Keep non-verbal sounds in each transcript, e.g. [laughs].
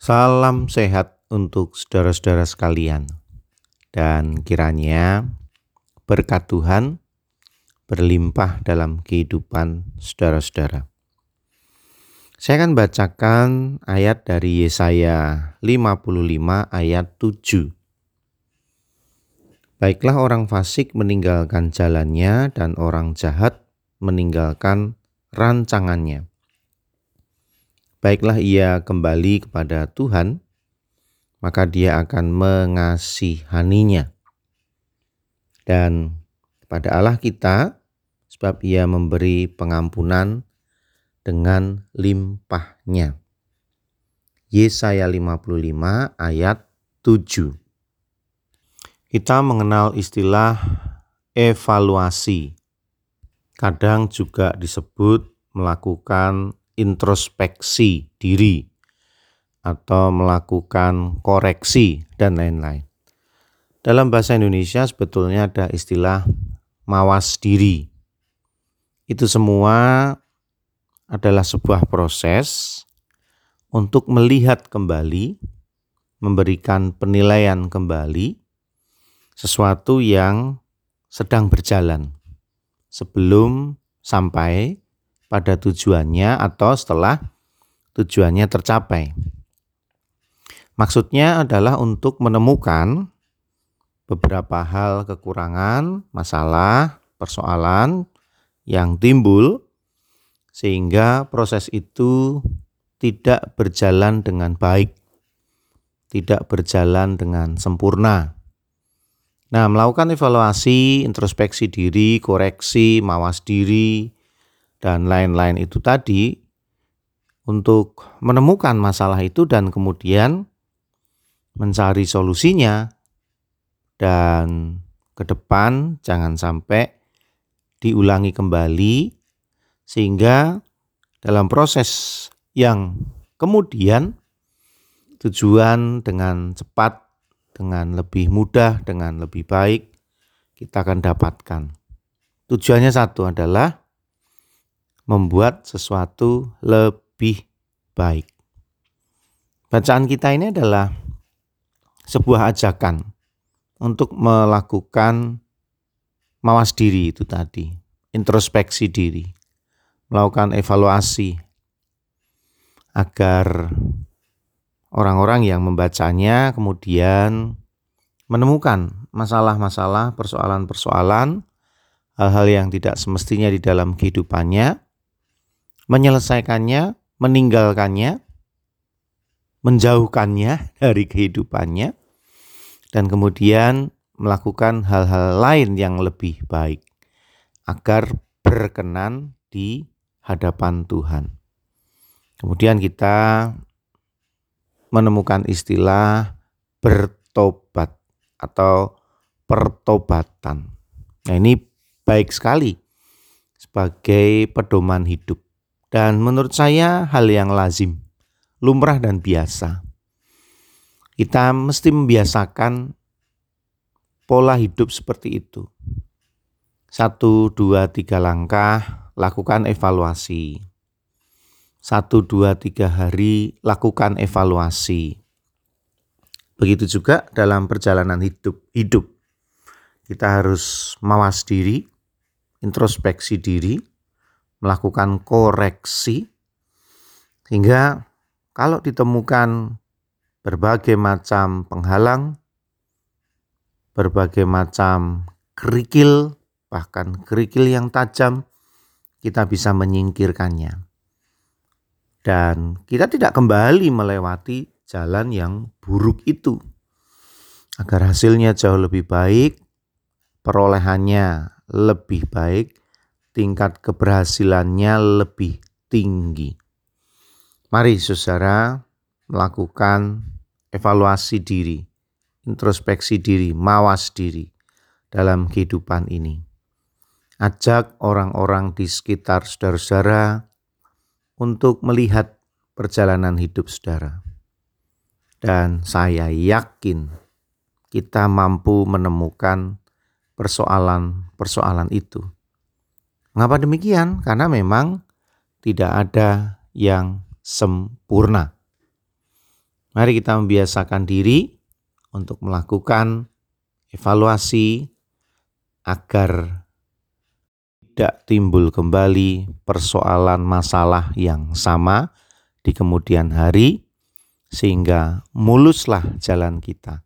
Salam sehat untuk saudara-saudara sekalian, dan kiranya berkat Tuhan berlimpah dalam kehidupan saudara-saudara. Saya akan bacakan ayat dari Yesaya 55 ayat 7. Baiklah orang fasik meninggalkan jalannya dan orang jahat meninggalkan rancangannya baiklah ia kembali kepada Tuhan, maka dia akan mengasihaninya. Dan kepada Allah kita, sebab ia memberi pengampunan dengan limpahnya. Yesaya 55 ayat 7 Kita mengenal istilah evaluasi. Kadang juga disebut melakukan introspeksi diri atau melakukan koreksi dan lain-lain. Dalam bahasa Indonesia sebetulnya ada istilah mawas diri. Itu semua adalah sebuah proses untuk melihat kembali, memberikan penilaian kembali sesuatu yang sedang berjalan sebelum sampai pada tujuannya atau setelah tujuannya tercapai. Maksudnya adalah untuk menemukan beberapa hal kekurangan, masalah, persoalan yang timbul sehingga proses itu tidak berjalan dengan baik, tidak berjalan dengan sempurna. Nah, melakukan evaluasi, introspeksi diri, koreksi, mawas diri, dan lain-lain itu tadi untuk menemukan masalah itu dan kemudian mencari solusinya dan ke depan jangan sampai diulangi kembali sehingga dalam proses yang kemudian tujuan dengan cepat, dengan lebih mudah, dengan lebih baik kita akan dapatkan. Tujuannya satu adalah membuat sesuatu lebih baik. Bacaan kita ini adalah sebuah ajakan untuk melakukan mawas diri itu tadi, introspeksi diri, melakukan evaluasi agar orang-orang yang membacanya kemudian menemukan masalah-masalah, persoalan-persoalan, hal-hal yang tidak semestinya di dalam kehidupannya, menyelesaikannya, meninggalkannya, menjauhkannya [laughs] dari kehidupannya, dan kemudian melakukan hal-hal lain yang lebih baik agar berkenan di hadapan Tuhan. Kemudian kita menemukan istilah bertobat atau pertobatan. Nah, ini baik sekali sebagai pedoman hidup. Dan menurut saya hal yang lazim, lumrah dan biasa. Kita mesti membiasakan pola hidup seperti itu. Satu, dua, tiga langkah, lakukan evaluasi. Satu, dua, tiga hari, lakukan evaluasi. Begitu juga dalam perjalanan hidup. Hidup kita harus mawas diri, introspeksi diri, melakukan koreksi sehingga kalau ditemukan berbagai macam penghalang, berbagai macam kerikil, bahkan kerikil yang tajam, kita bisa menyingkirkannya. Dan kita tidak kembali melewati jalan yang buruk itu. Agar hasilnya jauh lebih baik, perolehannya lebih baik, tingkat keberhasilannya lebih tinggi. Mari saudara melakukan evaluasi diri, introspeksi diri, mawas diri dalam kehidupan ini. Ajak orang-orang di sekitar saudara-saudara untuk melihat perjalanan hidup saudara. Dan saya yakin kita mampu menemukan persoalan-persoalan itu Mengapa demikian? Karena memang tidak ada yang sempurna. Mari kita membiasakan diri untuk melakukan evaluasi agar tidak timbul kembali persoalan masalah yang sama di kemudian hari, sehingga muluslah jalan kita,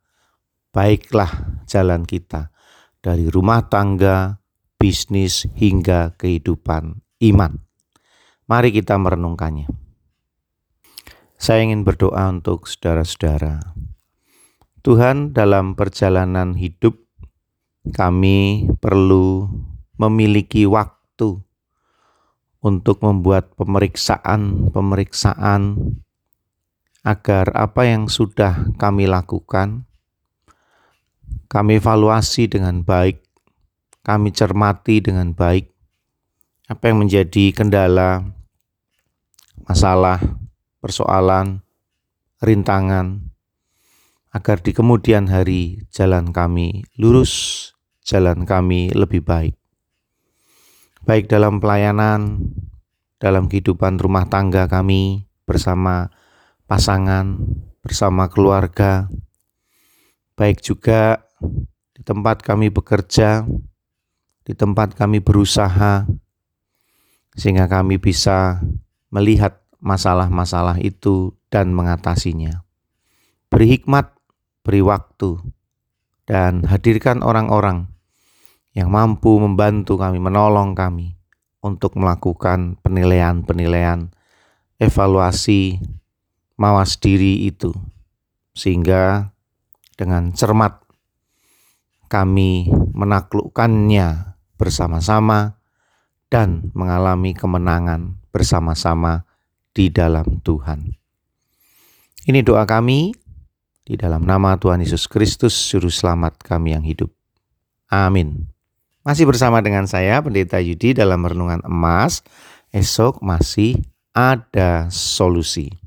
baiklah jalan kita dari rumah tangga, bisnis, hingga kehidupan iman. Mari kita merenungkannya. Saya ingin berdoa untuk saudara-saudara. Tuhan, dalam perjalanan hidup kami perlu memiliki waktu untuk membuat pemeriksaan-pemeriksaan agar apa yang sudah kami lakukan kami evaluasi dengan baik, kami cermati dengan baik apa yang menjadi kendala, masalah, persoalan, rintangan, agar di kemudian hari jalan kami lurus, jalan kami lebih baik. Baik dalam pelayanan, dalam kehidupan rumah tangga kami bersama pasangan, bersama keluarga, baik juga di tempat kami bekerja, di tempat kami berusaha, sehingga kami bisa melihat masalah-masalah itu dan mengatasinya. Beri hikmat, beri waktu, dan hadirkan orang-orang yang mampu membantu kami, menolong kami untuk melakukan penilaian-penilaian, evaluasi, mawas diri itu, sehingga dengan cermat kami menaklukkannya bersama-sama dan mengalami kemenangan bersama-sama di dalam Tuhan. Ini doa kami di dalam nama Tuhan Yesus Kristus, Juru Selamat kami yang hidup. Amin. Masih bersama dengan saya Pendeta Yudi dalam Renungan Emas. Esok masih ada solusi.